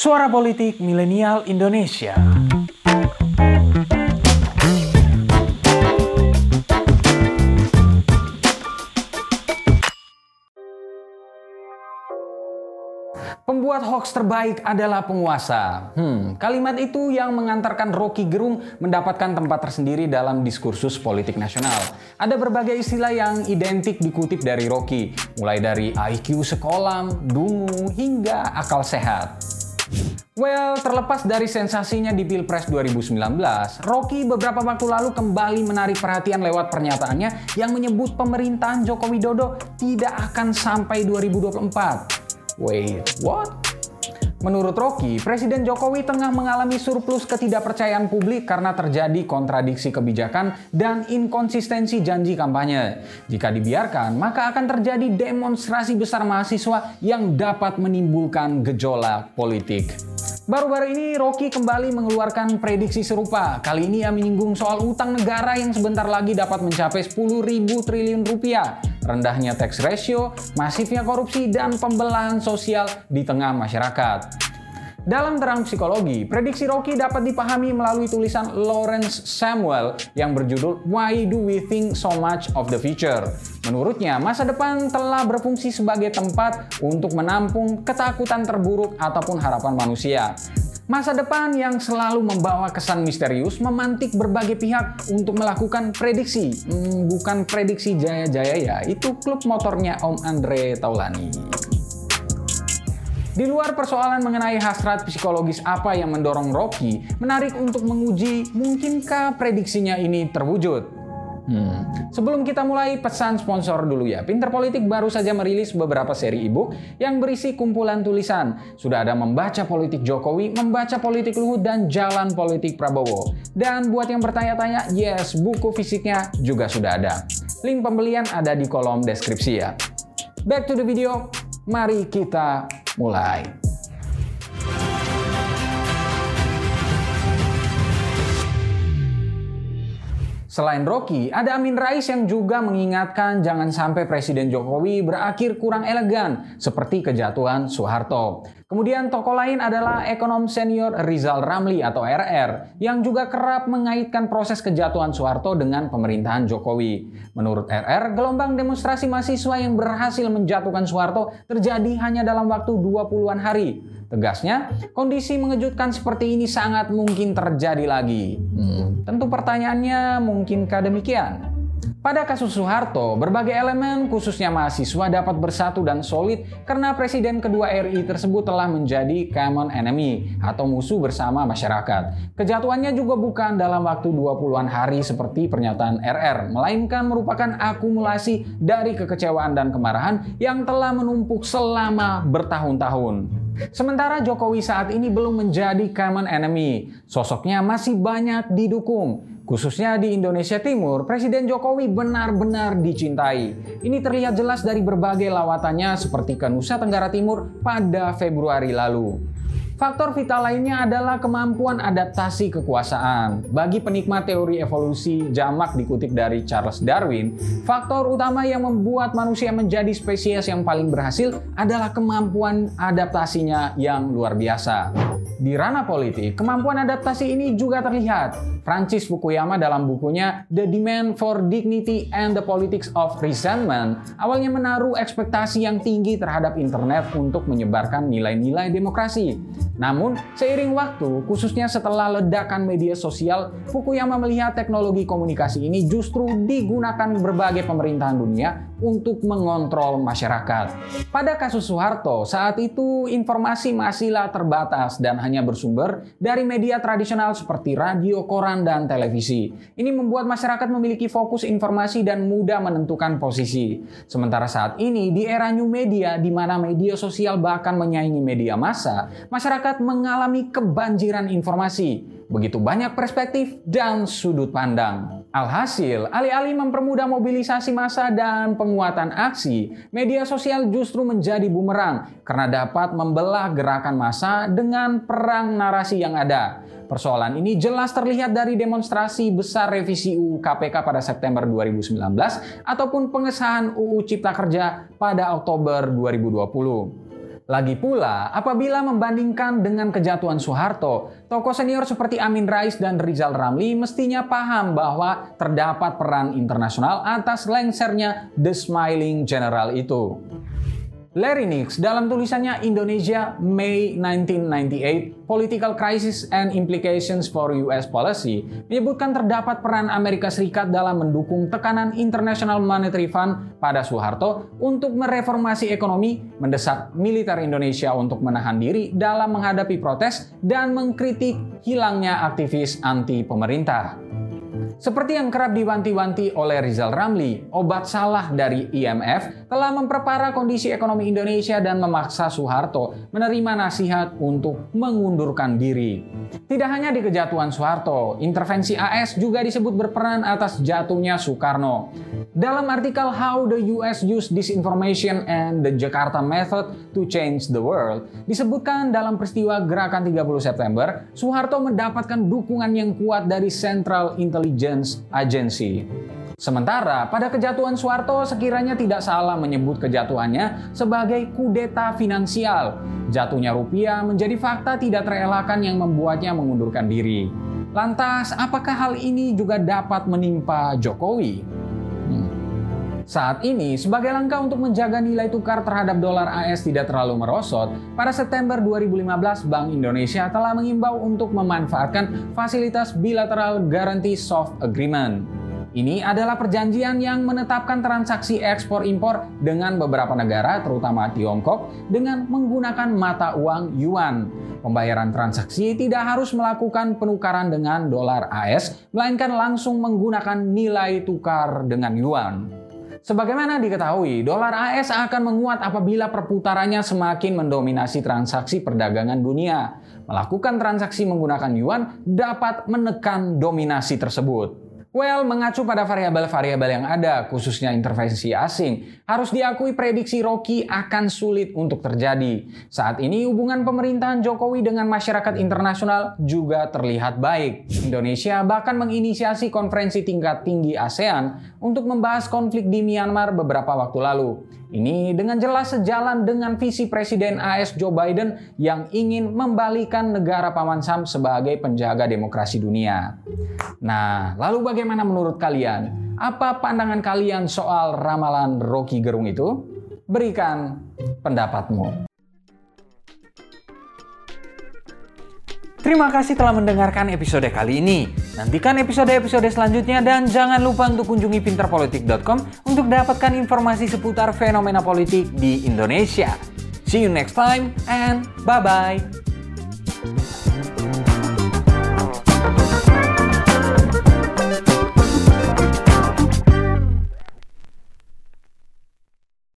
Suara Politik Milenial Indonesia. Pembuat hoax terbaik adalah penguasa. Hmm, kalimat itu yang mengantarkan Rocky Gerung mendapatkan tempat tersendiri dalam diskursus politik nasional. Ada berbagai istilah yang identik dikutip dari Rocky, mulai dari IQ sekolah, dungu, hingga akal sehat. Well, terlepas dari sensasinya di Pilpres 2019, Rocky beberapa waktu lalu kembali menarik perhatian lewat pernyataannya yang menyebut pemerintahan Joko Widodo tidak akan sampai 2024. Wait, what? Menurut Rocky, Presiden Jokowi tengah mengalami surplus ketidakpercayaan publik karena terjadi kontradiksi kebijakan dan inkonsistensi janji kampanye. Jika dibiarkan, maka akan terjadi demonstrasi besar mahasiswa yang dapat menimbulkan gejolak politik. Baru-baru ini Rocky kembali mengeluarkan prediksi serupa. Kali ini ia menyinggung soal utang negara yang sebentar lagi dapat mencapai 10 ribu triliun rupiah. Rendahnya tax ratio, masifnya korupsi, dan pembelahan sosial di tengah masyarakat. Dalam terang psikologi, prediksi Rocky dapat dipahami melalui tulisan Lawrence Samuel yang berjudul Why Do We Think So Much of the Future? Menurutnya, masa depan telah berfungsi sebagai tempat untuk menampung ketakutan terburuk ataupun harapan manusia. Masa depan yang selalu membawa kesan misterius memantik berbagai pihak untuk melakukan prediksi. Hmm, bukan prediksi jaya-jaya ya, itu klub motornya Om Andre Taulani. Di luar persoalan mengenai hasrat psikologis apa yang mendorong Rocky, menarik untuk menguji mungkinkah prediksinya ini terwujud. Hmm. Sebelum kita mulai, pesan sponsor dulu ya. Pinter Politik baru saja merilis beberapa seri ebook yang berisi kumpulan tulisan. Sudah ada membaca politik Jokowi, membaca politik Luhut, dan jalan politik Prabowo. Dan buat yang bertanya-tanya, yes, buku fisiknya juga sudah ada. Link pembelian ada di kolom deskripsi ya. Back to the video, mari kita mulai. Selain Rocky, ada Amin Rais yang juga mengingatkan jangan sampai Presiden Jokowi berakhir kurang elegan seperti kejatuhan Soeharto. Kemudian tokoh lain adalah ekonom senior Rizal Ramli atau RR yang juga kerap mengaitkan proses kejatuhan Soeharto dengan pemerintahan Jokowi. Menurut RR, gelombang demonstrasi mahasiswa yang berhasil menjatuhkan Soeharto terjadi hanya dalam waktu 20-an hari. Tegasnya, kondisi mengejutkan seperti ini sangat mungkin terjadi lagi. Hmm, tentu pertanyaannya, mungkinkah demikian? Pada kasus Soeharto, berbagai elemen khususnya mahasiswa dapat bersatu dan solid karena Presiden kedua RI tersebut telah menjadi common enemy atau musuh bersama masyarakat. Kejatuhannya juga bukan dalam waktu 20-an hari seperti pernyataan RR, melainkan merupakan akumulasi dari kekecewaan dan kemarahan yang telah menumpuk selama bertahun-tahun. Sementara Jokowi saat ini belum menjadi common enemy, sosoknya masih banyak didukung. Khususnya di Indonesia Timur, Presiden Jokowi benar-benar dicintai. Ini terlihat jelas dari berbagai lawatannya seperti ke Nusa Tenggara Timur pada Februari lalu. Faktor vital lainnya adalah kemampuan adaptasi kekuasaan. Bagi penikmat teori evolusi jamak dikutip dari Charles Darwin, faktor utama yang membuat manusia menjadi spesies yang paling berhasil adalah kemampuan adaptasinya yang luar biasa. Di ranah politik, kemampuan adaptasi ini juga terlihat. Francis Fukuyama dalam bukunya The Demand for Dignity and the Politics of Resentment awalnya menaruh ekspektasi yang tinggi terhadap internet untuk menyebarkan nilai-nilai demokrasi. Namun, seiring waktu, khususnya setelah ledakan media sosial, Fukuyama melihat teknologi komunikasi ini justru digunakan berbagai pemerintahan dunia untuk mengontrol masyarakat. Pada kasus Soeharto, saat itu informasi masihlah terbatas dan hanya bersumber dari media tradisional seperti radio, koran, dan televisi. Ini membuat masyarakat memiliki fokus informasi dan mudah menentukan posisi. Sementara saat ini, di era new media, di mana media sosial bahkan menyaingi media massa, masyarakat mengalami kebanjiran informasi, begitu banyak perspektif dan sudut pandang. Alhasil, alih-alih mempermudah mobilisasi massa dan penguatan aksi, media sosial justru menjadi bumerang karena dapat membelah gerakan massa dengan perang narasi yang ada. Persoalan ini jelas terlihat dari demonstrasi besar revisi UU KPK pada September 2019 ataupun pengesahan UU Cipta Kerja pada Oktober 2020. Lagi pula, apabila membandingkan dengan kejatuhan Soeharto, tokoh senior seperti Amin Rais dan Rizal Ramli mestinya paham bahwa terdapat peran internasional atas lengsernya The Smiling General itu. Larry Nix dalam tulisannya Indonesia May 1998 Political Crisis and Implications for US Policy menyebutkan terdapat peran Amerika Serikat dalam mendukung tekanan International Monetary Fund pada Soeharto untuk mereformasi ekonomi, mendesak militer Indonesia untuk menahan diri dalam menghadapi protes dan mengkritik hilangnya aktivis anti pemerintah. Seperti yang kerap diwanti-wanti oleh Rizal Ramli, obat salah dari IMF telah memperparah kondisi ekonomi Indonesia dan memaksa Soeharto menerima nasihat untuk mengundurkan diri. Tidak hanya di kejatuhan Soeharto, intervensi AS juga disebut berperan atas jatuhnya Soekarno. Dalam artikel How the US Use Disinformation and the Jakarta Method to Change the World, disebutkan dalam peristiwa Gerakan 30 September, Soeharto mendapatkan dukungan yang kuat dari Central Intelligence Intelligence Agency. Sementara pada kejatuhan Soeharto sekiranya tidak salah menyebut kejatuhannya sebagai kudeta finansial. Jatuhnya rupiah menjadi fakta tidak terelakkan yang membuatnya mengundurkan diri. Lantas, apakah hal ini juga dapat menimpa Jokowi? Saat ini, sebagai langkah untuk menjaga nilai tukar terhadap dolar AS tidak terlalu merosot, pada September 2015 Bank Indonesia telah mengimbau untuk memanfaatkan fasilitas bilateral Guarantee Soft Agreement. Ini adalah perjanjian yang menetapkan transaksi ekspor-impor dengan beberapa negara, terutama Tiongkok, dengan menggunakan mata uang yuan. Pembayaran transaksi tidak harus melakukan penukaran dengan dolar AS, melainkan langsung menggunakan nilai tukar dengan yuan. Sebagaimana diketahui, dolar AS akan menguat apabila perputarannya semakin mendominasi transaksi perdagangan dunia. Melakukan transaksi menggunakan yuan dapat menekan dominasi tersebut. Well, mengacu pada variabel-variabel yang ada, khususnya intervensi asing, harus diakui prediksi Rocky akan sulit untuk terjadi. Saat ini hubungan pemerintahan Jokowi dengan masyarakat internasional juga terlihat baik. Indonesia bahkan menginisiasi konferensi tingkat tinggi ASEAN untuk membahas konflik di Myanmar beberapa waktu lalu. Ini dengan jelas sejalan dengan visi Presiden AS Joe Biden yang ingin membalikan negara Paman Sam sebagai penjaga demokrasi dunia. Nah, lalu bagaimana menurut kalian? Apa pandangan kalian soal ramalan Rocky Gerung itu? Berikan pendapatmu. Terima kasih telah mendengarkan episode kali ini. Nantikan episode-episode selanjutnya dan jangan lupa untuk kunjungi pinterpolitik.com untuk dapatkan informasi seputar fenomena politik di Indonesia. See you next time and bye-bye.